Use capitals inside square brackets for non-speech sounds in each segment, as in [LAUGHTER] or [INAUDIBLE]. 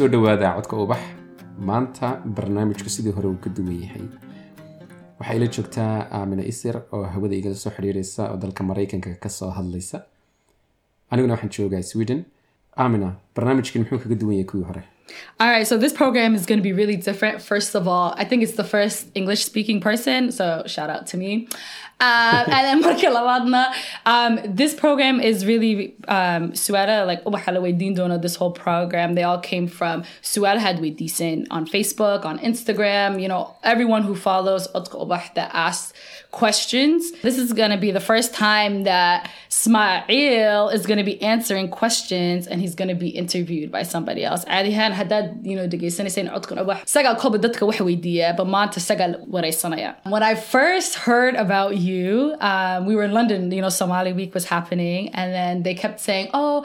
ku soo dhawaada codka ubax. Maanta barnaamijku sidii hore uu ka duwan yahay. Waxaa ila joogtaa aamina isir oo hawada igala soo xidhiiraysa oo dalka maraykanka ka soo hadlaysa. Aniguna waxaan joogaa sweden. Aamina barnaamijkan muxuu kaga duwan yahay kuwii hore All right, so this program is going to be really different. First of all, I think it's the first English speaking person, so shout out to me. Um, [LAUGHS] and then labaadna, um, this program is really um, Suada, like Weydin Dono, this whole program, they all came from Suada had Decent on Facebook, on Instagram, you know, everyone who follows that asks questions. This is going to be the first time that Smail is going to be answering questions and he's going to be interviewed by somebody else. Adihan hadad, you know, dhegeysanaysa codkan ubax sagal kolba dadka wax weydiiya ba maanta sagal wareysanaya. When I first heard about you, um, we were in London, you know, Somali week was happening and then they kept saying, "Oh,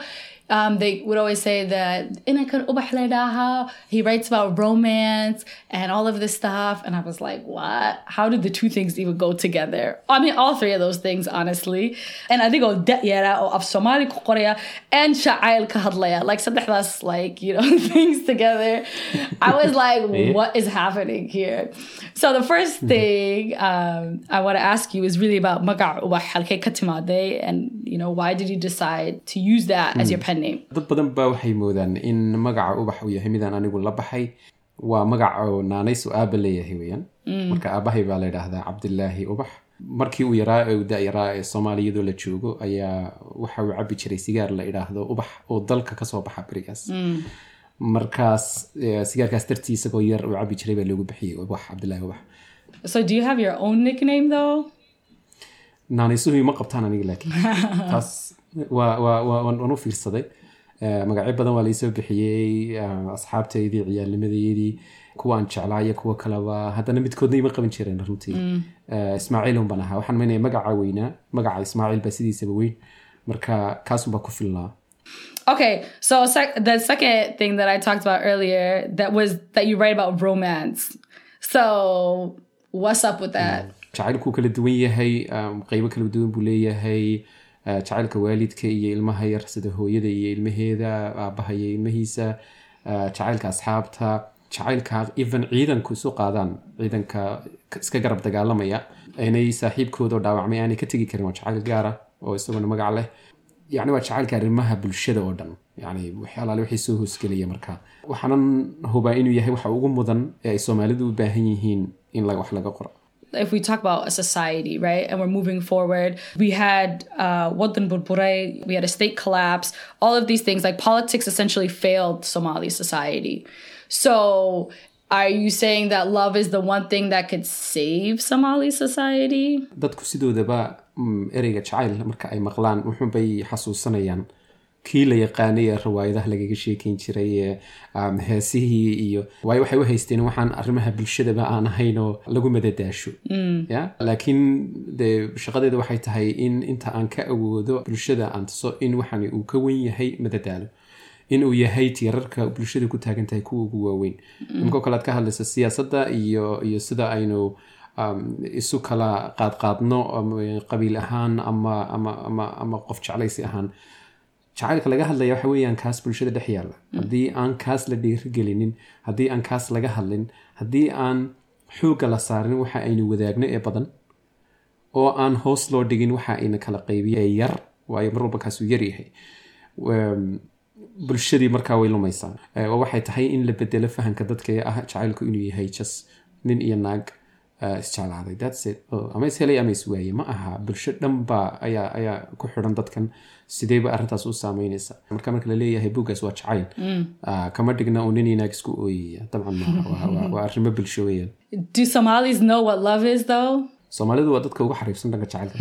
um, they would always say that "Inakan ledaha." he writes about romance and all of this stuff. And I was like, what? How did the two things even go together? I mean, all three of those things, honestly. And I think oh, yara or of Somali Korea and Sha'ail kahadlaya, like that's like, you know, [LAUGHS] things together. I was [LAUGHS] like, what is happening here? So the first thing um, I want to ask you is really about maga ubah timaaday and, you know, why did you decide to use that as your pen name? dad badan baa waxay moodaan in magaca ubax uu yahay midaan anigu la baxay. Waa magac oo naanaysu aaba leeyahay weyaan marka aabahay baa la yidhaahdaa cabdilaahi ubax. Markii uu yaraa ee uu da-yaraa ee soomaaliyadoo la joogo ayaa waxa uu cabi jiray sigaar la idhaahdo ubax oo dalka ka soo baxa berigaas. Markaas eh, sigaarkaas dartii isagoo yar uu cabi jiray baa loogu bixiyey ubax cabdilaahi ubax So do you have your own nickname though? Naanaysuhu ma qabtaan aniga laakiin. [LAUGHS] Taas waa waa waa waan u fiirsaday. Eh, magacyo badan waa laisoo bixiyey eh, asxaabtaydii ciyaalnimadeydii kuwa aan jeclaa iyo kuwa kaleba haddana midkoodna ima qaban jireen runtii. Eh, ismaaciil un baan ahaa. Waxaan maynaya magaca weynaa magaca ismaaciil baa sidiisaba weyn. Marka kaasun baa ku filnaa. Okay, so sec- the second thing that I talked about earlier that was that you write about romance. So what's up with that? Jacaylkuu kala duwan yahay qeybo kala duwan buu leeyahay jacaylka waalidka iyo ilmaha yar sida hooyada iyo ilmaheeda aabaha iyo ilmahiisa jacaylka asxaabta jacaylka even ciidanku isu qaadaan ciidanka iska garab dagaalamaya inay saaxiibkooda oo dhaawacmay aanay ka tegi karin waa jacayl gaara oo isaguna magac leh yacni waa jacaylka arrimaha bulshada oo dhan yani waxyaalaale wixii soo hoosgelaya marka waxaanan hubaa inuu yahay waxa ugu mudan ee ay soomaalidu u baahan yihiin in wax laga qoro If we talk about a society, right, and we're moving forward, we had uh, Wadan Burburay, we had a state collapse, all of these things, like politics essentially failed Somali society. So are you saying that love is the one thing that could save Somali society? dadku sidoodaba mm, ereyga jacayl marka ay maqlaan wuxuunbay xasuusanayaan kii la yaqaanay ee riwaayadaha lagaga sheekeyn jiray ee um, heesihii iyo waayo waxay u haysteen waxaan arrimaha bulshadaba aan ahayn oo lagu madadaasho. Ya laakiin de shaqadeeda waxay tahay in inta aan ka awoodo bulshada aan tuso in waxani uu ka wen yahay madadaalo. In uu yahay tiirarka bulshada ku taagan tahay kuwa ugu waaweyn. Inkoo kale aad ka hadlayso siyaasadda iyo iyo sida aynu um, isu kala qaadqaadno ama qabiil ahaan ama ama ama ama qof jeclaysi ahaan jacaylka laga hadlaya waxa weeyaan kaas bulshada dhex yaalla. Haddii aan kaas la dhiirigelinin haddii aan kaas laga hadlin haddii aan xoogga la saarin waxa aynu wadaagno ee badan oo aan hoos loo dhigin waxa ayna kala qaybiya ee yar waayo mar walba kaasuu yar yahay. Em, bulshadii markaa way lumaysaa. Waxay tahay in la bedelo fahamka dadka ee ah jacaylku inuu yahay jas nin iyo naag eh, isjeclaaday Oh, ama ishelay ama iswaaye ma aha. Bulsho dhan baa ayaa ayaa ku xidhan dadkan. Sideeba arrintaas u saameynaysa marka marka la leeyahay buuggaas waa jacayl. Ah, kama dhigna uu nin iyo naag isku ooyaya. Dabcan Waa- arrimo bulsho is though? soomaalidu waa dadka ugu xariifsan dhanka jacaylka.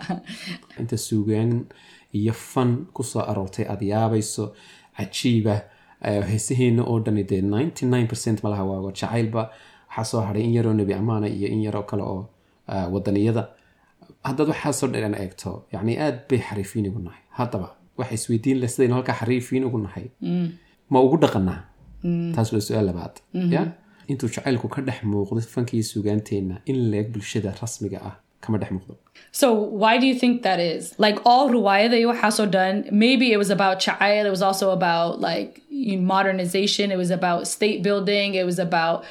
[LAUGHS] Inta suugaan iyo fan ku soo aroortay aad yaabayso cajiiba eh, heesaheena oo dhani dee 99 percent malaha waa jacaylba waxaa soo in yaroo nebi amaana iyo in yaroo kale oo ah, wadaniyada. Haddaad waxaasoo dhan eegto yacni aad bay xariifiin ugu nahay. Haddaba waxa isweydiin leh sidaynu halkaa xariifiin ugu nahay. Ma ugu dhaqanaa taas waa su'aal labaad. Ya? Intuu jacaylku ka dhex muuqdo fankii sugaanteenna in leeg bulshada rasmiga ah kama dhex muuqdo. So why do you think that is? Like all ruwaya that you done, maybe it was about cha'ayil, it was also about like modernization, it was about state building, it was about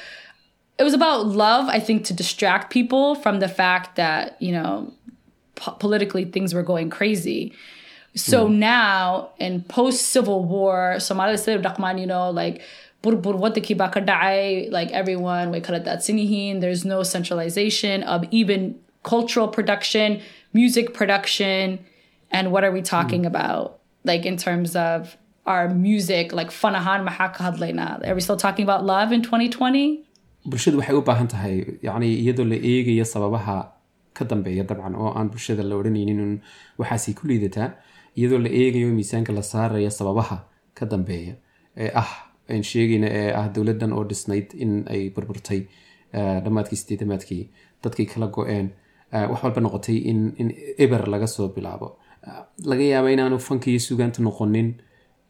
it was about love, I think, to distract people from the fact that, you know, po- politically things were going crazy. So now in post Civil War, Somalia of Rahman, you know, like like everyone we call it that sinihin, there's no centralization of even cultural production, music production, and what are we talking about? Like in terms of our music, like fanahan maxaa ka hadlaynaa? Are we still talking about love in 2020? Bulshadu waxay u baahan tahay yacni iyadoo la eegayo sababaha ka dambeeya dabcan oo aan bulshada la odhanaynin waxaasay ku liidataa iyadoo la eegayo miisaanka la saaraya sababaha ka dambeeya. Ee ah aan sheegayna ee ah dowladdan oo dhisnayd in ay burburtay dhammaadkii sideetamaadkii dadkii kala go-een wax walba noqotay in in eber laga soo bilaabo. Laga yaaba inaanu fanka iyo sugaanta noqonin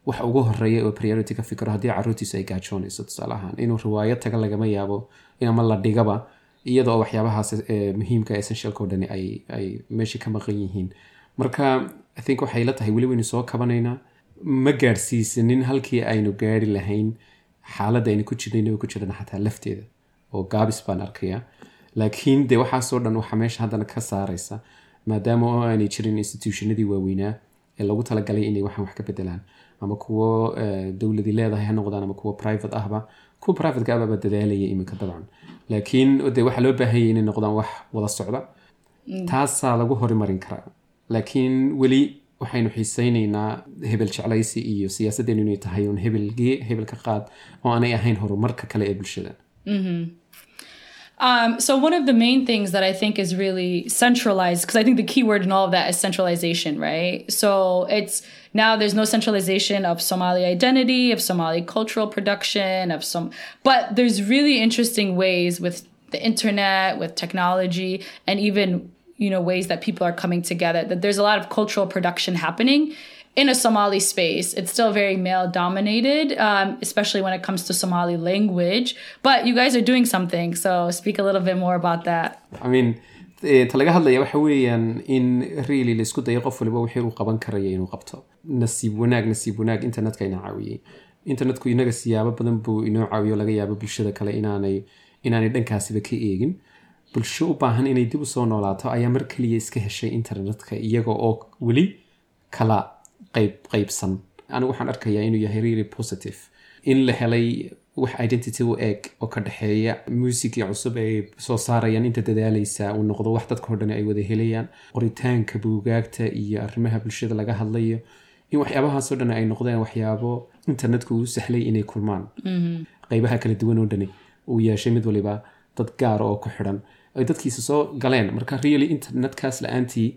wax ugu horreeya oo priority ka fikiro haddii caruurtiisu ay gaajoonayso tusaale ahaan inuu riwaayo taga lagama yaabo ama la dhigaba iyada oo waxyaabahaas muhiimka essentialka oo dhani ay meesha ka maqan yihiin. Marka i think waxay la tahay weli waynu soo kabanaynaa. Ma gaadhsiisanin halkii aynu gaari lahayn xaaladda aynu ku jirnayn oo ku jirana xataa lafteeda oo gaabis baan arkaya laakiin de waxaasoo dhan waxaa meesha haddana ka saaraysa maadaama oo aanay jirin institutionadii waaweynaa ee lagu talagalay inay waxaan wax ka bedelaan ama kuwo eh, dowladi leedahay ha noqdaan ama kuwo private ahba kuwa private ahbaba dadaalaya iminka dabcan. Laakiin de waxaa loo baahanyay inay noqdaan wax wada socda. Taasaa lagu horimarin karaa. Laakiin weli waxaynu xiisaynaynaa hebel jeclaysi iyo siyaasaddeenu inay tahay un hebel gee hebel ka qaad oo aanay ahayn horumarka kale ee bulshada Um, so one of the main things that I think is really centralized, because I think the key word in all of that is centralization, right? So it's now there's no centralization of Somali identity, of Somali cultural production, of some, but there's really interesting ways with the internet, with technology, and even you know ways that people are coming together. That there's a lot of cultural production happening in a Somali space. It's still very male dominated, um, especially when it comes to Somali language. But you guys are doing something, so speak a little bit more about that. I mean eh, ta laga hadlaya waxa weeyaan in really la isku dayo qof waliba wixii uu qaban karaya inuu qabto nasiib wanaag nasiib wanaag internetka ina caawiyey internetku inaga siyaabo badan buu inoo caawiyo laga yaabo bulshada kale inaanay inaanay dhankaasiba ka eegin bulsho u baahan inay dib u soo noolaato ayaa mar kaliya iska heshay internetka iyaga oo weli kala qayb qaybsan. Anigu waxaan arkayaa inuu yahay really positive. In la helay wax identity u eeg oo ka dhexeeya muusigii cusub ay soo saarayaan inta dadaalaysa uu noqdo wax dadkao dhan ay wada helayaan qoritaanka buugaagta iyo arrimaha bulshada laga hadlayo in waxyaabahaasoo dhan ay noqdeen waxyaabo internetku uu sahlay inay kulmaan. Qaybaha kala duwan oo dhani uu yeeshay mid waliba dad gaar oo ku xidhan. Ay dadkiisa soo galeen. Marka really internetkaas la'aantii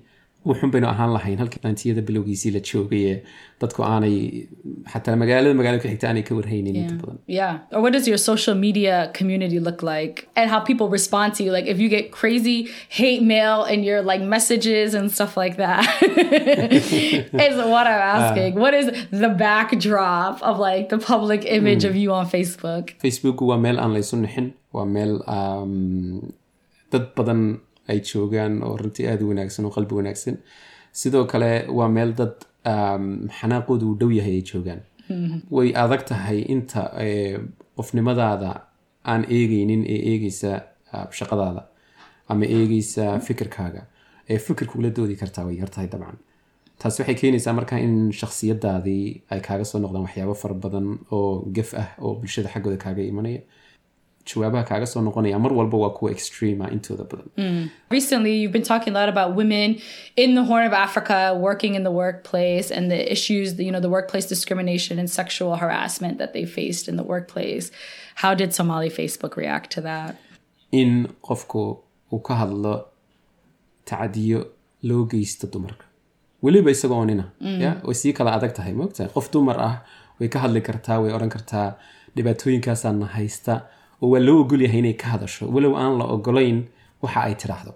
wuxun baynu ahaan lahayn halkii laantiyada bilowgiisii la joogay dadku aanay xataa magaalada magaalada ku xigta aanay ka warhaynin inta badan Yeah. Or what does your social media community look like? And how people respond to you? Like if you get crazy hate mail and your like messages and stuff like that. [LAUGHS] is what I'm asking. what is the backdrop of like the public image of you on Facebook? facebook waa meel aan laysu nixin waa meel um, dad badan ay joogaan oo runtii aada u wanaagsan oo qalbi wanaagsan. Sidoo kale waa meel dad um, xanaaqoodu uu dhow yahay ay joogaan. Way adag tahay inta eh, qofnimadaada aan eegeynin ee eegeysa ah, shaqadaada ama eegeysa fikirkaaga. Ee fikirka ula doodi kartaa way yartahay dabcan. Taasi waxay keenaysaa marka in shakhsiyadaadii ay kaaga soo noqdaan waxyaabo fara badan oo gef ah oo bulshada xaggooda kaaga imanaya jawaabaha kaaga soo noqonaya mar walba waa kuwa extreme ah intooda badan Recently, you've been talking a lot about women in the Horn of Africa working in the workplace and the issues, you know, the workplace discrimination and sexual harassment that they faced in the workplace. How did Somali Facebook react to that? in qofku uu ka hadlo tacadiyo loo geysto dumarka weliba isagoo nina ya way sii kala adag tahay moogtahay qof dumar ah way ka hadli kartaa way odhan kartaa dhibaatooyinkaasaana haysta oo waa loo ogol yahay inay ka hadasho. Walow aan la ogolayn waxa ay tidhaahdo.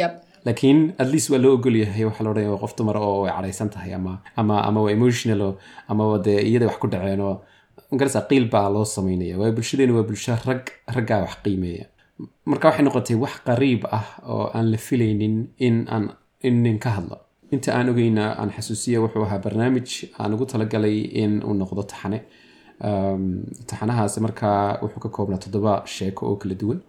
Yep. laakiin at least waa loo ogol yahay waxaa la odhanaya waa qof dumar oo way cadhaysan tahay ama ama ama waa emotional oo amaba dee iyada wax ku dhaceen oo magarasa qiil baa loo sameynaya. Waayo bulshadeenu waa bulsho rag raggaa wax qiimeeya. Marka waxay noqotay wax qariib ah oo aan la filaynin in aan in nin ka hadlo. Inta aan ogeyna aan xasuusiya wuxuu ahaa barnaamij aan ugu talagalay in uu noqdo taxane Um, taxanahaasi markaa wuxuu ka koobnaa toddoba sheeko oo kala duwan.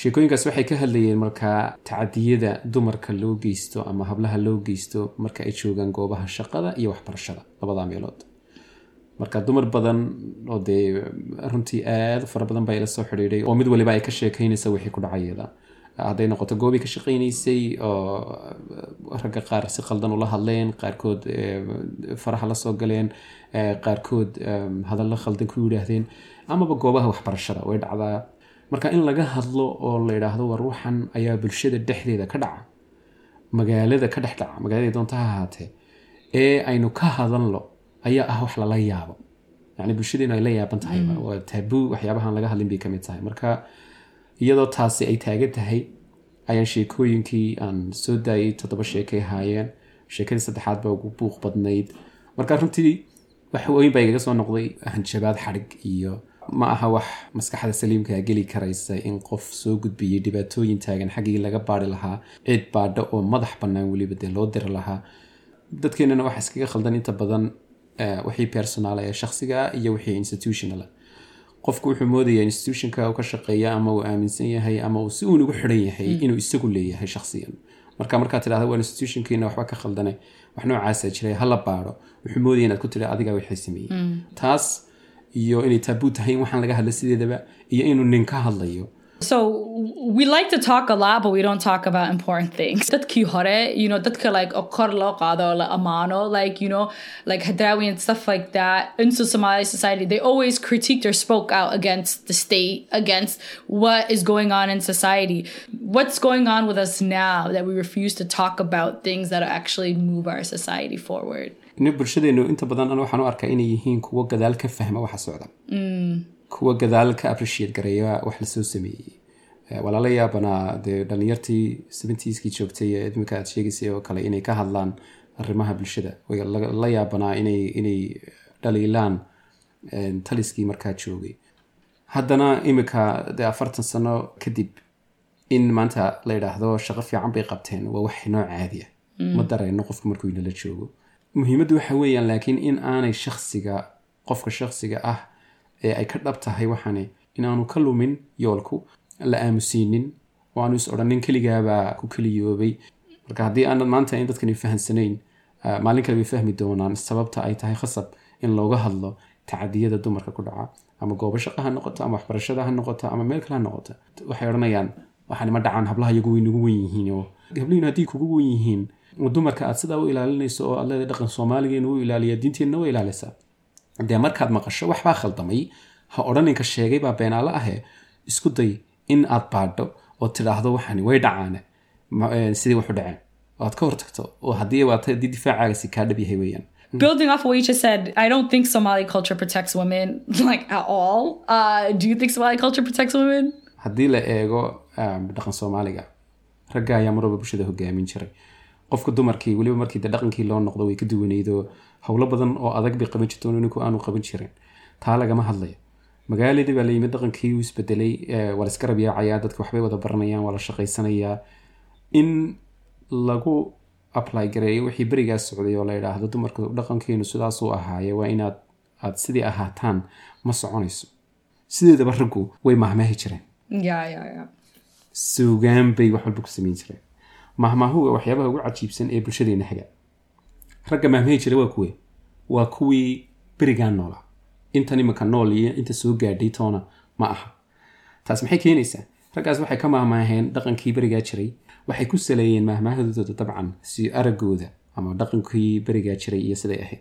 Sheekooyinkaas waxay ka hadlayeen markaa tacadiyada dumarka loo geysto ama hablaha loo geysto marka ay joogaan goobaha shaqada iyo waxbarashada labada meelood. Marka dumar badan oo dee runtii aad fara badan baa ila soo xidhiidhay oo mid waliba ay ka sheekaynaysa wixii ku dhacayada hadday noqoto goobii ka shaqaynaysay oo ragga qaar si qaldan ula hadleen qaarkood faraha la soo galeen qaarkood hadallo khaldan ku yidhaahdeen amaba goobaha waxbarashada way dhacdaa marka in laga hadlo oo la yidhaahdo war waxan ayaa bulshada dhexdeeda ka dhaca magaalada ka dhex dhaca magaalada doonta ha ahaatee ee aynu ka hadalno ayaa ah wax lala yaabo yani bulshadeenu ay la yaaban tahay waa taabuu laga hadlin bay ka mid tahay marka iyadoo taasi ay taagan tahay ayaan sheekooyinkii aan soo daayay toddoba sheekay ahaayeen sheekadii saddexaad baa ugu buuq badnayd. Marka runtii wax weyn baa igaga soo noqday hanjabaad xadhig iyo ma aha wax maskaxda saliimkaa geli karaysa in qof soo gudbiyey dhibaatooyin taagan xaggii laga baari lahaa cid baadho oo madax bannaan weliba dee loo diri lahaa. Dadkeenana waxa iskaga khaldan inta badan wixii personal ee shakhsiga ah iyo wixii institutional ah. Qofku wuxuu moodayaa institutionka uu ka shaqeeya ama uu aaminsan yahay ama uu si uun ugu xidhan yahay inuu isagu leeyahay shakhsiyan. Marka markaad tidhahda waa institutionkiina waxba ka khaldane wax noocaasa jiray hala baadho. Wuxuu moodaya inaad ku tidhi adigaa wixii sameeyey. Taas iyo inay taabuu tahay in waxaan laga hadla sideedaba iyo inuu nin ka hadlayo So we like to talk a lot, but we don't talk about important things. [LAUGHS] Dadki hore, you know, dadka like okor lo qado la amano, like you know, like Hadrawi and stuff like that. Into Somali society, they always critiqued or spoke out against the state, against what is going on in society. What's going on with us now that we refuse to talk about things that actually move our society forward? bulshadeenu inta badan an waxaan u arkaa inay yihiin kuwo gadaal ka fahma waxa socda kuwa gadaal ka appreciate gareeya wax la soo sameeyey. Eh, waa lala yaabanaa dee dhalinyartii seventieskii joogtay ee imika aad sheegaysay oo kale inay ka hadlaan arrimaha bulshada. Way la- yaabanaa inay dhaliilaan eh, taliskii markaa joogay. Haddana imika dee afartan sano kadib in maanta la yidhaahdo shaqo fiican bay qabteen waa wax noo caadi ah. Ma dareenno qofku markuu inala joogo. Muhiimaddu waxa weeyaan laakiin in aanay shaksiga qofka shaksiga ah ee ay ka dhab tahay waxani in aanu ka lumin yoolku la aamusiinin oo aanu is odhanin keligaabaa ku keliyoobay. Marka haddii aanad maanta in dadkani fahansanayn ah, maalin kale bay fahmi doonaan sababta ay tahay khasab in looga hadlo tacadiyada dumarka ku dhaca ama goobo shaqo ha noqoto ama waxbarashada ha noqoto ama meel kale ha noqoto. Waxay odhanayaan waxaan ma dhacaan hablaha iyagu way nagu wen yihiin oo hablihiin haddii kugu wen yihiin dumarka aad sidaa u ilaalinayso oo aad leedahay dhaqan soomaaligeena u ilaaliya diinteenna way ilaalisaa dee markaad maqasho waxbaa khaldamay. Ha odhaninka sheegay baa beenaale ahe. Isku day in aad baadho oo tidhaahdo waxani way dhacaane. Sidii waxu dhaceen. Oo aad ka hortagto oo haddii haddii difaacaaga si kaa dhab yahay weeyaan. Building off what you just said, I don't think Somali culture protects women [LAUGHS] like at all. Uh, do you think Somali culture protects women? haddii la eego um, dhaqan soomaaliga ragga ayaa marwaba bulshada hogaamin jiray. Qofka dumarkii weliba markii de dhaqankii loo noqdo way ka duwaneyd oo howlo badan oo adag bay qaban jirto ninku aanu qaban jirin. Taa lagama hadlayo. Magaaladii baa la yimid dhaqankii uu isbedelay waa la iska dadka waxbay wada baranayaan waa la shaqaysanayaa in lagu apply gareeyo wixii berigaas socday oo la yidhaahdo dumarka dhaqankeenu sidaasuu ahaaye waa inaad aad sidii ahaataan ma soconayso. Sideedaba raggu way mahmaahi jireen. Suugaan bay wax walba ku samayn jireen. Mahmaahuga waxyaabaha ugu cajiibsan ee bulshadeena haga ragga mahmahi jira waa kuwe waa kuwii berigaan noolaa intan iminka nool iyo inta soo gaadhay toona ma aha. Taas maxay keenaysaa? Raggaas waxay ka mahmaaheen dhaqankii berigaa jiray. Waxay ku saleeyeen mahmaahadooda dabcan si aragooda ama dhaqankii berigaa jiray iyo siday ahayd.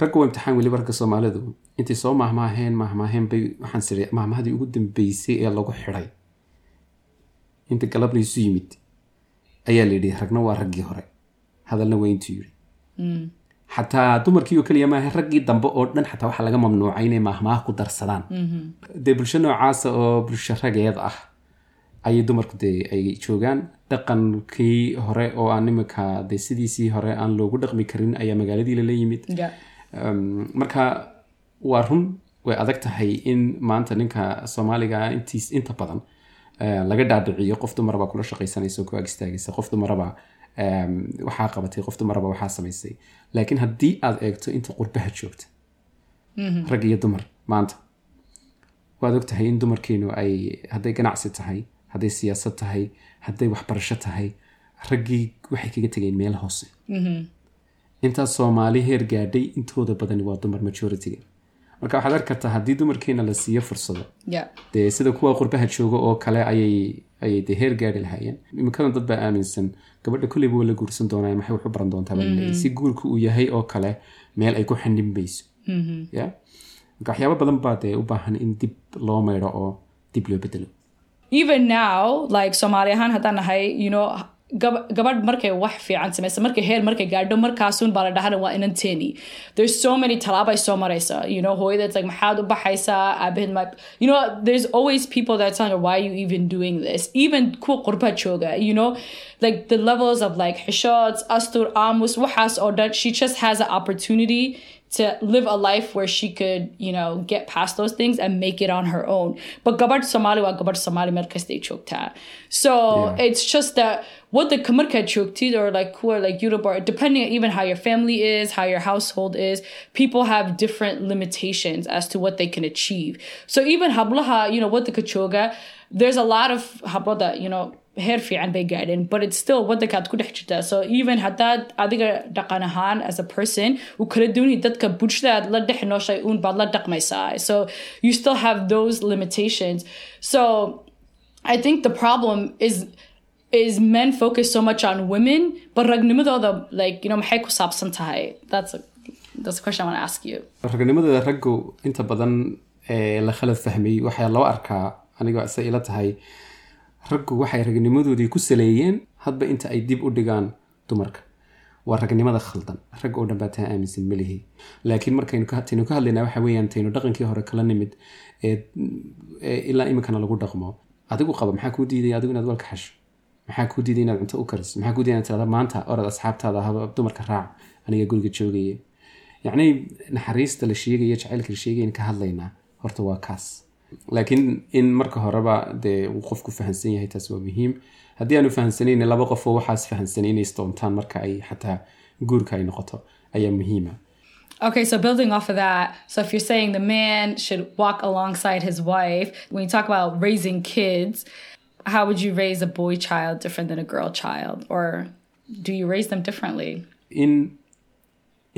Ragga waa imtixaan weliba ragga soomaalidu. Intay soo mahmaaheen mahmaaheen bay waxaan siri mahmahadii ugu dambeysay ee lagu xidhay inta galabna isu yimid ayaa la yidhi ragna waa raggii hore hadalna waa intuu yidhi xataa dumarkii oo keliya maaha raggii dambe oo dhan xataa waxaa laga mamnuucay inay mahmaah ku darsadaan. Dee bulsho noocaasa oo bulsho rageed ah ayay dumarku dee ay joogaan. Dhaqankii hore oo aan imika dee sidiisii hore aan loogu dhaqmi karin ayaa magaaladii lala yimid. Marka waa run way adag tahay in maanta ninka soomaaliga intiis inta badan laga dhaadhiciyo qof dumarabaa kula shaqaysanaysa oo ku ag istaagaysa qof dumarabaa waxaa qabatay qof dumaraba waxaa samaysay. Laakiin haddii aad eegto inta qurbaha joogta rag iyo dumar maanta. Waad ogtahay in dumarkeenu ay hadday ganacsi tahay hadday siyaasad tahay hadday waxbarasho tahay raggii waxay kaga tegeen meel hoose. Intaas soomaali heer gaadhay intooda badani waa dumar majoritiga marka waxaad arki kartaa haddii dumarkeena la siiyo fursado dee sida kuwa qurbaha jooga oo kale ayay dee heer gaari lahaayeen. Imikadan dad baa aaminsan gabadha kolleyba waa la guursan doonaa maxay wax u baran doontaa si guurka uu yahay oo kale meel ay ku xanimbayso ya marka waxyaabo badan baa dee u baahan in dib loo maydho oo dib loo bedelo even now like Somali ahaan haddaan nahay you know gabadh markay wax fiican samaysa markay heer markay gaadho markaasun baa la dhahana waa inanteeni there's so many talaab ay soo maraysa you know hooyada's like maxaad u baxaysaa aabaheed ma you know there's always people that tell her why are you even doing this even kuwa qurba jooga you know like the levels of like xishods astur amus waxaas oo dhan she just has an opportunity to live a life where she could, you know, get past those things and make it on her own. But Gabar Somali wa Gabar Somali Merkas they choked at. So Yeah. it's just that the Kamarka choked or like are like Yoruba, depending even how your family is, how your household is, people have different limitations as to what they can achieve. So even Hablaha, you know, what the Kachoga, there's a lot of Habla that, you know, but it's still waddankaad ku dhex jirtaa so even haddaad adiga dhaqan ahaan as a person so you still have those limitations. So i think the problem is is men focus so much on women but ragnimadooda like you know maxay ku saabsan tahay that's a that's a question i want to ask you. Raganimadooda raggu inta badan ee la khalad fahmay waxaa loo arkaa aniga se ila tahay raggu waxay ragnimadoodii ku saleeyeen hadba inta ay dib u dhigaan dumarka. Waa ragnimada khaldan. Rag oo dhan baa taa aaminsan malihi laakiin markaynu ka- hadlaynaa waxa weeyaan taynu dhaqankii hore kala nimid ee ilaa iminkana lagu dhaqmo. Adigu qaba maxaa kuu diiday? Adigu inaad walka xasho maxaa kuu diiday inaad cunto u kariso maxaa kuu diiday inaad maanta orad asxaabtaada haba dumarka raac. Aniga guriga joogaya yacni naxariista la sheegaya jacaylka la sheegaya in ka hadlaynaa horta waa kaas. Laakiin in marka horeba dee uu qofku fahansan yahay taas waa muhiim. Haddii aanu fahansaneyn laba qof oo waxaas fahansanay inay isdoontaan marka ay xataa guurka ay noqoto ayaa muhiima. Okay, so building off of that, so if you're saying the man should walk alongside his wife, when you talk about raising kids, how would you raise a boy child different than a girl child? Or do you raise them differently? in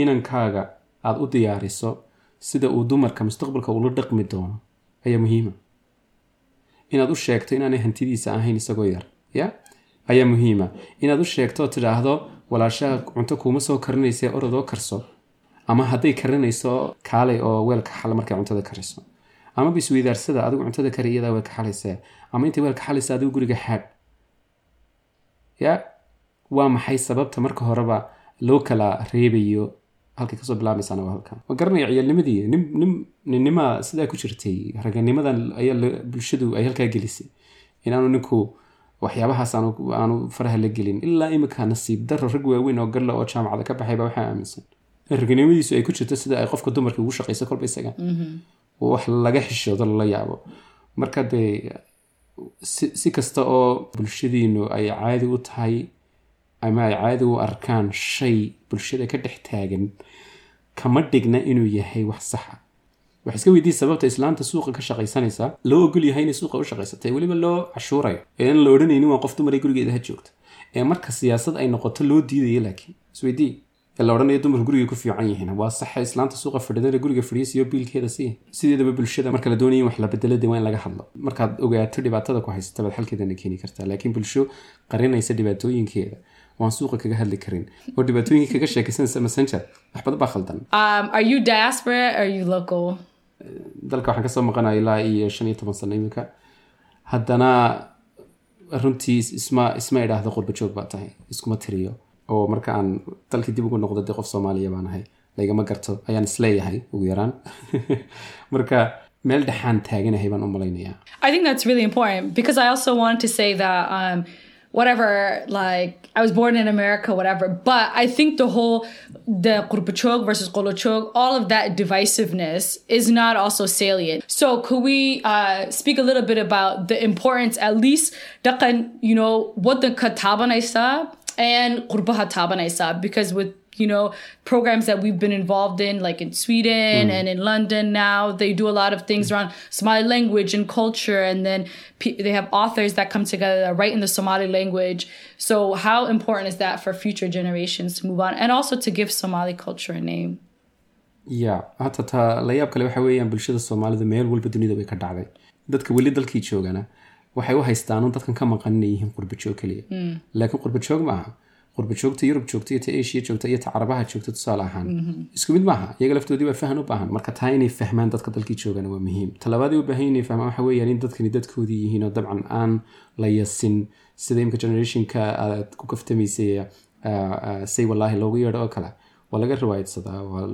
inankaaga aada u diyaariso sida uu dumarka mustaqbalka ula dhaqmi doono ayaa muhiima inaad u sheegto inaanay hantidiisa ahayn isagoo yar ya ayaa muhiima inaad u sheegto oo tidhaahdo walaashaha cunto kuuma soo karinaysa orodoo karso ama hadday karinayso kaalay oo weelka xal markay cuntada kariso ama bisweydaarsada adigu cuntada kari iyadaa weelka xalaysa ama intay weelka xalaysa adigu guriga xaadh ya waa maxay sababta marka horeba loo kala reebayo? Halkay ka soo bilaabaysaana waa halkan. Ma garanaya ciyaalnimadii nin nin ninnima sidaa ku jirtay. Raganimadan ayaa bulshadu ay halkaa gelisay. Inaanu ninku waxyaabahaas aanu aanu faraha la gelin. Ilaa imika nasiib daro rag waaweyn oo galla oo jaamacada ka baxay baa waxaa aaminsan in raganimadiisu ay ku jirto sida ay qofka dumarka ugu shaqayso kolba isaga wax laga xishoodo lala yaabo. Marka dee si, kasta oo bulshadiinu ay caadi u tahay ama ay caadi u arkaan shay bulshada ka dhex taagan kama dhigna inuu yahay wax saxa wax iska weydii sababta islaanta suuqa ka shaqaysanaysa loo ogol yahay inay suuqa u shaqaysatay weliba loo cashuurayo. Ee aan la odhanaynin waa qof dumaray gurigeeda ha joogto. Ee marka siyaasad ay noqoto loo diidayo laakiin. Isweydii la odhanayo dumarku guriga ku fiican yihiin waa saxa islaanta suuqa fadhidana guriga fadhiisiyo biilkeeda sii sideedaba bulshada marka la doonayo in wax la bedelo dee waa in laga hadlo markaad ogaato dhibaatada ku haysata baad xalkeedana keeni kartaa laakiin bulsho qarinaysa dhibaatooyinkeeda waan suuqa kaga hadli karin oo dhibaatooyinka kaga sheekaysanaysa messenger wax badan baa khaldan Um, dalka waxaan ka soo maqanaya ilaa iyo shan iyo toban sano iminka haddana runtii isma isma idhaahdo qurba joog baa tahay iskuma tiriyo oo marka aan dalkii dib ugu noqdo dee qof soomaaliya baan ahay laygama garto ayaan is leeyahay ugu yaraan [LAUGHS] marka meel dhexaan taaganahay baan u malaynayaa I think that's really important because I also wanted to say that um, whatever, like I was born in America, whatever. But I think the whole the Kurbachog versus Kolochog, all of that divisiveness is not also salient. So could we uh, speak a little bit about the importance, at least, you know, what the katabanaysa and Kurbaha tabanaysa, because with you know programs that we've been involved in like in sweden and in london now they do a lot of things around somali language and culture and then pe- they have authors that come together that write in the somali language. So how important is that for future generations to move on and also to give somali culture a name? Ya hata taa kale waxa weeyaan bulshada soomaalida meel walba dunida way ka dhacday dadka weli dalkii joogana waxay u haystaan dadkan ka maqan inay yihiin qurbajoog keliya. Laakiin qurbajoog ma aha qurbajoogta yurub joogta iyo ta asia joogta iyo ta carabaha joogta tusaale ahaan. Isku mid maaha iyaga laftoodii waa fahan u baahan. Marka taa inay fahmaan dadka dalkii joogana waa muhiim. Talabaadii u baahan inay fahmaan waxa weeyaan in dadkani dadkoodii yihiin oo dabcan aan la yasin. Sida imka generationka aad ku kaftamaysay say wallaahi loogu yeedho oo kale waa laga riwaayadsadaa waa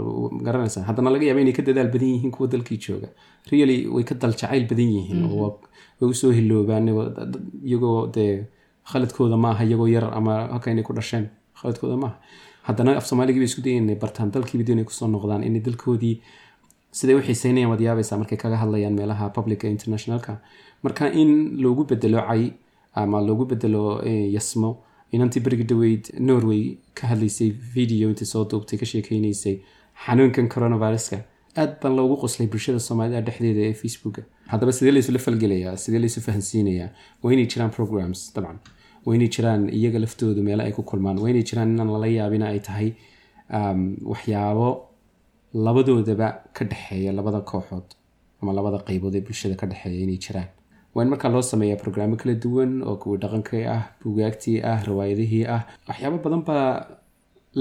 garanaysaa haddana laga yaaba inay ka dadaal badan yihiin kuwa dalkii jooga. Really way ka dal jacayl badan yihiin oo way u soo hiloobaan iyagoo dee khaladkooda maaha iyagoo yar ama halka inay ku dhasheen khaladkooda maaha haddana af soomaaligii bay isku dayan inay bartaan dalkiiba inay ku soo noqdaan inay dalkoodii siday u xiiseynayaan waad yaabaysaa markay kaga hadlayaan meelaha publica internationalka. Marka in loogu bedelo cay ama loogu bedelo yasmo inantii berigi dhaweyd norway ka hadlaysay video intii soo duubtay ka sheekeynaysay xanuunkan coronaviruska. Aad baan loogu qoslay bulshada soomaalida dhexdeeda ee facebooka. Haddaba sidee laysula falgelayaa? Sidee laysu fahansiinayaa? Waa inay jiraan programs dabcan. Waa inay jiraan iyaga laftoodu meelo ay ku kulmaan? Waa inay jiraan inaan lala yaabina ay tahay waxyaabo labadoodaba ka dhexeeya labada kooxood ama labada qeybood ee bulshada ka dhexeeya inay jiraan waa in markaa loo sameeyaa programmo kala duwan oo kuwii dhaqankii ah bugaagtii ah riwaayadihii ah waxyaabo badan baa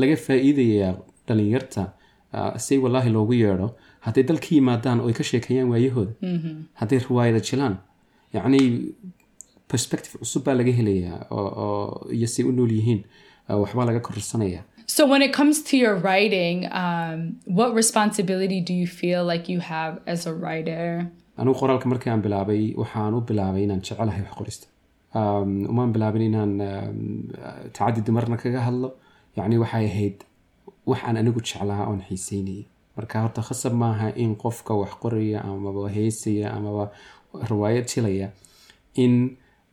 laga faa-iidayaa dhalinyarta say wallaahi loogu yeedho hadday dalka yimaadaan oo ay ka sheekeeyaan waayahooda hadday riwaayada jilaan yacni perspective cusub baa laga helayaa oo iyo say u nool yihiin waxbaa laga kororsanaya So when it comes to your writing, um, what responsibility do you feel like you have as a writer? Anugu qoraalka markii aan bilaabay waxaan u bilaabay inaan jecelahay wax qorista. Umaan bilaabin inaan tacadi dumarna kaga hadlo. Yacni waxay ahayd wax aan anigu jeclaa oon xiiseynayay. Marka horta khasab maaha in qofka wax qoraya amaba heysaya amaba riwaayad jilaya in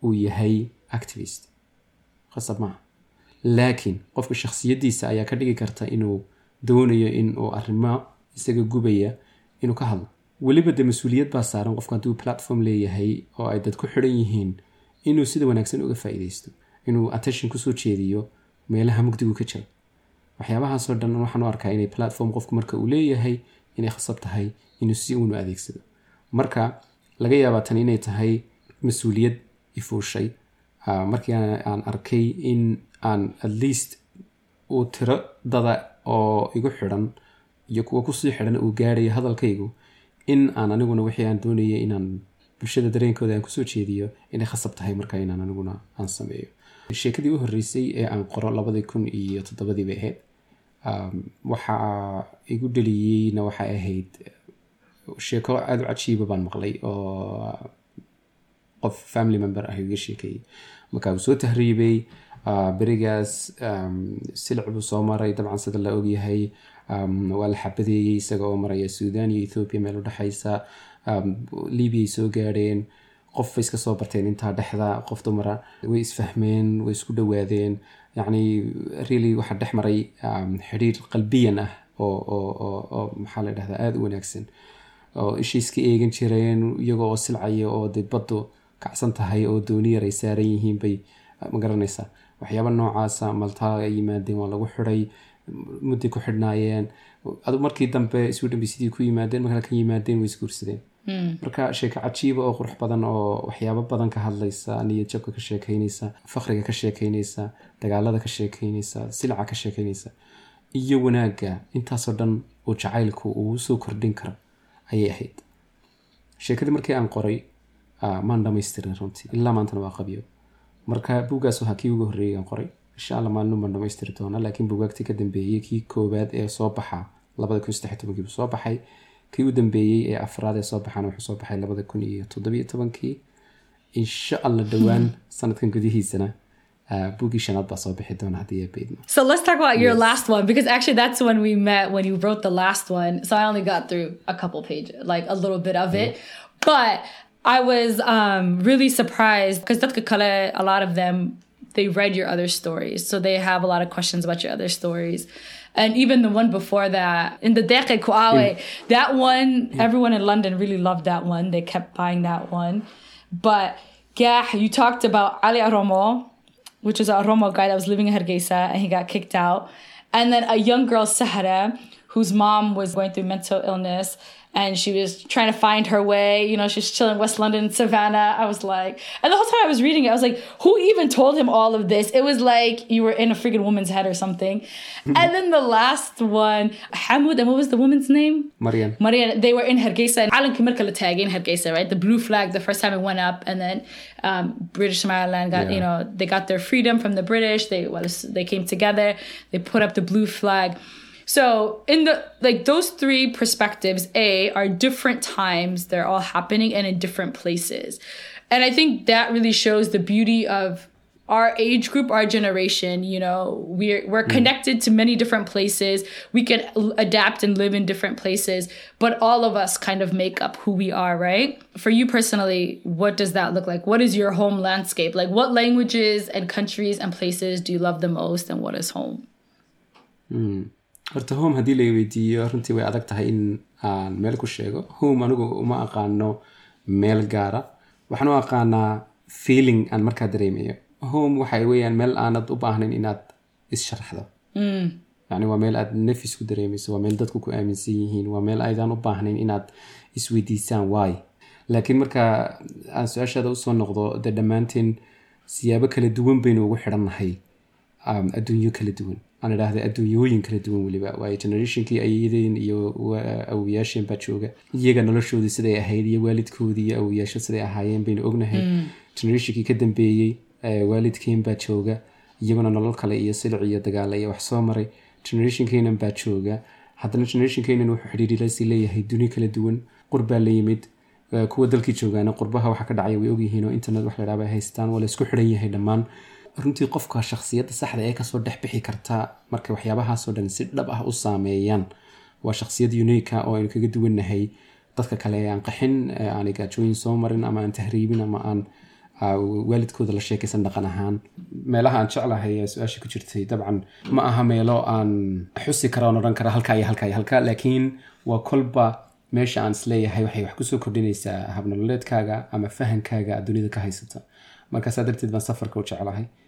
uu yahay activist. Khasab maaha. Laakiin qofka shakhsiyadiisa ayaa ka dhigi karta inuu doonayo in uu arrimo isaga gubaya inuu ka hadlo weliba de mas'uuliyad baa saaran qofku hadduu platform leeyahay oo ay dad ku xidhan yihiin inuu sida wanaagsan uga faa-iideysto inuu attention ku soo jeediyo meelaha mugdigu ka jira waxyaabahaasoo dhan waxaan u arkaa inay platform qofku marka uu leeyahay inay khasab tahay inuu si uunu adeegsado. Marka laga yaabaa tan inay tahay mas'uuliyad ifuushay markii aan arkay in aan at least uu tiro dada oo igu xidhan iyo kuwa ku sii xidhan uu gaadhayo hadalkaygu in aan aniguna wixii aan doonayay inaan bulshada dareenkooda aan ku soo jeediyo inay khasab tahay marka inaan aniguna aan sameeyo. Sheekadii u horreysay ee aan qoro labadii kun iyo toddobadii bay ahayd waxaa igu dhaliyeyna waxay ahayd sheeko aada u cajiiba baan maqlay oo qof family member ah iga sheekeeyey marka uu soo tahriibay berigaas silic buu soo maray dabcan sida la ogyahay waa la xabadeeyey isaga oo maraya suudan iyo ethoobiya meel udhexaysa libiay soo gaadheen. Qof bay iska soo barteen intaa dhexda qof dumara way isfahmeen way isku dhawaadeen yacni really waxaa dhex maray xidhiir qalbiyan ah oo maxaa la dhahdaa aada u wanaagsan. Oo ishay iska eegan jireen iyago oo silcaya oo dee baddu kacsan tahay oo dooni yar ay saaran yihiin bay ma garanaysaa. Waxyaaba noocaasa maltaa ay yimaadeen waa lagu xiday mudday ku xidhnaayeen. Adu markii dambe sweden bay sidii ku yimaadeen markaa ka yimaadeen way isguursadeen. Marka sheeko cajiiba oo qurux badan oo waxyaabo badan ka hadlaysa niyad jabka ka sheekeynaysa fakriga ka sheekeynaysa dagaalada ka sheekeynaysa silaca ka sheekeynaysa iyo wanaagga intaasoo dhan uu jacaylku uu soo kordhin karo ayay ahayd. Sheekadii markii aan qoray maan dhamaystirin runtii ilaa maantana waa qabyo marka buuggaas waxaa kii ugu horreeyay aan qoray insha alla maalin baan dhamaystiri doona laakiin buugaagtii ka dambeeyey kii koowaad ee soo baxa labada kun saddex tobankii buu soo baxay kii u dambeeyey ee afraad ee soo baxana wuxuu soo baxay labada kun iyo toddobiyo tobankii insha alla dhowaan sanadkan gudihiisana beydmo So let's talk about your Yes. last one because actually that's when we met when you wrote the last one. So I only got through a couple pages, like a little bit of it. But I was um, really surprised because a lot of them they read your other stories, so they have a lot of questions about your other stories. And even the one before that, in the Deke Kuawe, that one, everyone in London really loved that one. They kept buying that one. But yeah, you talked about Ali Aromo, which was a Oromo guy that was living in Hargeisa and he got kicked out. And then a young girl, Sahara, whose mom was going through mental illness and she was trying to find her way. You know, she's chilling in West London, Savannah. I was like, and the whole time I was reading it, I was like, who even told him all of this? It was like you were in a freaking woman's head or something. [LAUGHS] and then the last one, Hamoud, and what was the woman's name? marian Maria, they were in Hargeisa. and Alan Kimirka tag in Hargeisa, right? The blue flag, the first time it went up, and then um, British Somaliland got, Yeah. you know, they got their freedom from the British. They well, they came together. They put up the blue flag. So in the like those three perspectives, a are different times. They're all happening and in different places, and I think that really shows the beauty of our age group, our generation, you know, we're we're connected to many different places. We can adapt and live in different places, but all of us kind of make up who we are, right? For you personally, what does that look like? What is your home landscape? Like what languages and countries and places do you love the most and what is home? Horta home haddii laga weydiiyo runtii way adag tahay in aan meel ku sheego. Home anigu uma aqaano meel gaara. Waxaan u aqaanaa feeling aan markaa dareemayo. Home waxa weeyaan meel aanad u baahnayn inaad is-sharaxdo yani waa meel aad nafis ku dareemayso waa meel dadku ku aaminsan yihiin waa meel aydan u baahnayn inaad isweydiisaan waay laakiin marka aan su'aashaada u soo noqdo dee dhammaanteen siyaabo kala duwan baynu ugu xidhannahay adduunyo kala duwan aan idhaahda adduunyooyin kala duwan weliba waayo generationkii ayadeen iyo awowayaasheen baa jooga. Iyaga noloshoodii siday ahayd iyo waalidkoodii iyo awowayaasha siday ahaayeen baynu ognahay. Generationkii ka dambeeyey waalidkeen baa jooga. Iyaguna nolol kale iyo silic iyo dagaal iyo wax soo maray. Generationkeenan baa jooga. Haddana generationkeenan wuxuu xidhiidhilasii leeyahay duni kala duwan. Qurbaa la yimid. Kuwa dalkii joogaana qurbaha waxa ka dhacaya way ogyihiin oo internet wax la idhaaba ay haystaan waa la isku xidhan yahay dhammaan runtii qofka shakhsiyadda saxda ee ka soo dhex bixi karta marka waxyaabahaasoo dhan si dhab ah u saameeyaan. Waa shakhsiyad unika oo aynu kaga duwannahay. Dadka kale aan qaxin aan gaajooyin soo marin ama aan tahriibin ama aan ah, waalidkooda la sheekaysan dhaqan ahaan. Meelaha aan jeclahay ee su'aasha ku jirtay dabcan ma aha meelo aan xusi kara odhan kara halkaa iyo halkaa iyo halkaa laakiin waa kolba meesha aan is leeyahay waxay wax ku soo kordhinaysaa habnololeedkaaga ama fahankaaga dunida ka haysata. Markaasaa darteed baan safarka u jeclahay. Ah,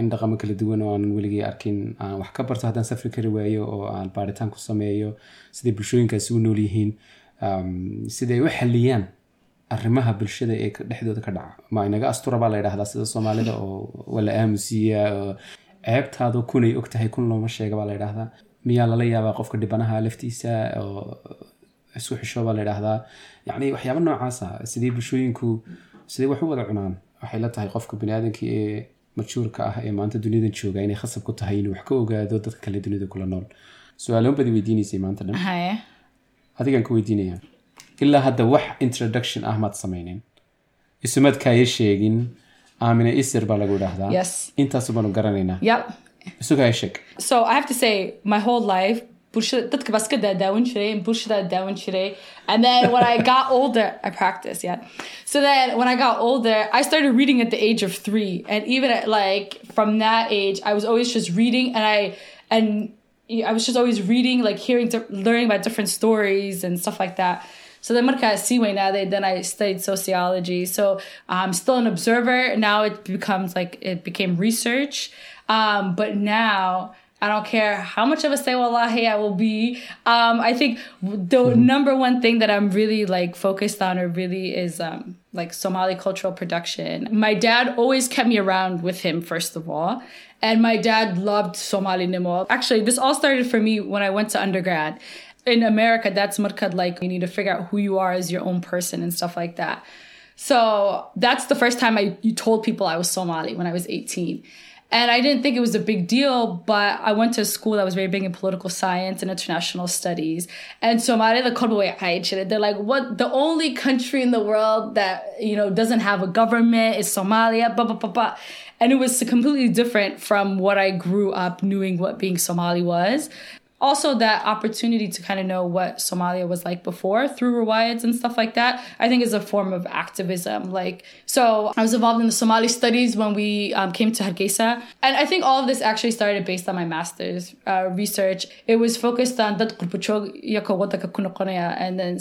in dhaqamo kala duwan oo aanan weligii arkin aan wax ka barto haddaan safri kari waayo oo aan baaritaan ku sameeyo siday bulshooyinkaasi u nool yihiin siday u xaliyaan arrimaha bulshada ee dhexdooda ka dhaca ma inaga astura baa la yidhahdaa sida soomaalida oo wala aamusiya oo ceebtaado kunay og tahay kun looma sheega baa la yidhahdaa miyaa lala yaabaa qofka dhibanaha laftiisa oo isku xisho baa la yidhaahdaa yacni waxyaaba noocaasa sidee bulshooyinku sidee wax u wada cunaan waxay la tahay qofka baniaadanka ee majuurka ah ee maanta duniyadan jooga inay khasab ku tahay inuu wax ka ogaado dadka kale dunida kula nool. Su'aaloon badi weydiinaysay maanta dhan. Adigaan ku weydiinaya ilaa hadda wax introduction ah maad samaynin isumaad kaaya sheegin. Aamina isir baa lagu idhaahdaa. Intaasu baanu garanaynaa. Yep. isu kaaya sheeg Bulshada dadka baa iska daadaawan jiray and bulshada daawan jiray. And then when I got [LAUGHS] older, I practiced, yeah. So then when I got older, I started reading at the age of three. And even at like from that age, I was always just reading and I and I was just always reading, like hearing, learning about different stories and stuff like that. So then marka Seaway now they then I studied sociology. So I'm still an observer. Now it becomes like it became research. Um, but now I don't care how much of a say wallahi I will be. Um, I think the number one thing that I'm really like focused on or really is um, like Somali cultural production. My dad always kept me around with him first of all. And my dad loved Somali Nimo. Actually, this all started for me when I went to undergrad. In America, that's murkad like you need to figure out who you are as your own person and stuff like that. So that's the first time I you told people I was Somali when I was 18. And I didn't think it was a big deal, but I went to a school that was very big in political science and international studies. And Kodwa they're like, what? The only country in the world that, you know, doesn't have a government is Somalia, blah, blah, blah, blah. And it was completely different from what I grew up knowing what being Somali was also that opportunity to kind of know what Somalia was like before through riwayats and stuff like that, I think is a form of activism. Like, so I was involved in the Somali studies when we um, came to Hargeisa. And I think all of this actually started based on my master's uh, research. It was focused on and then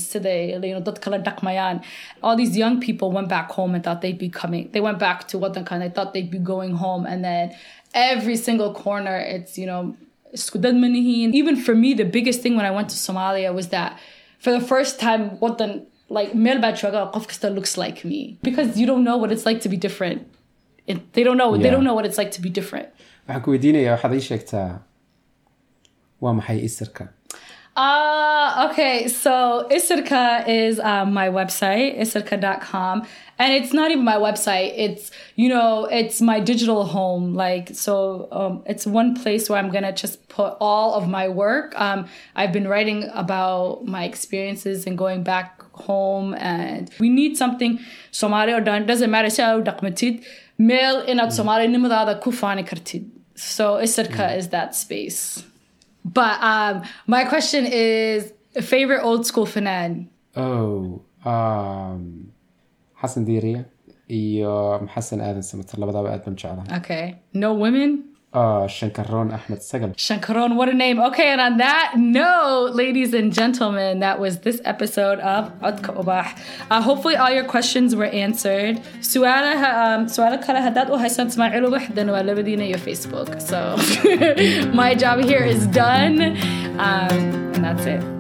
dhaqmayaan. All these young people went back home and thought they'd be coming. They went back to wadanka and they thought they'd be going home and then every single corner it's you know even for me, the biggest thing when I went to Somalia was that for the first time, what the like male kasta looks like me because you don't know what it's like to be different. It, they don't know. They Yeah. don't know what it's like to be different. waxaan ku weydiinayaa waxaad ii sheegtaa waa maxay isirka Uh, okay, so Isirka is um, my website, isirka.com. And it's not even my website. It's, you know, it's my digital home. Like, so um, it's one place where I'm going to just put all of my work. Um, I've been writing about my experiences and going back home. And we need something Somali or done. Doesn't matter. Male in at Somali nimadaada ku faani kartid. So Isirka is that space. But um, my question is favorite old school fanan. oh um, xasan diiriya iyo xasan aadan samater labadaaba aad baan jeclahay Okay. No women? Ah, shankaroon axmed sagal Shankaron, what a name. Okay, and on that note, ladies and gentlemen, that was this episode of Adka Ubah. Uh, hopefully all your questions were answered. Suala um, your Facebook. So [LAUGHS] my job here is done. Um, and that's it.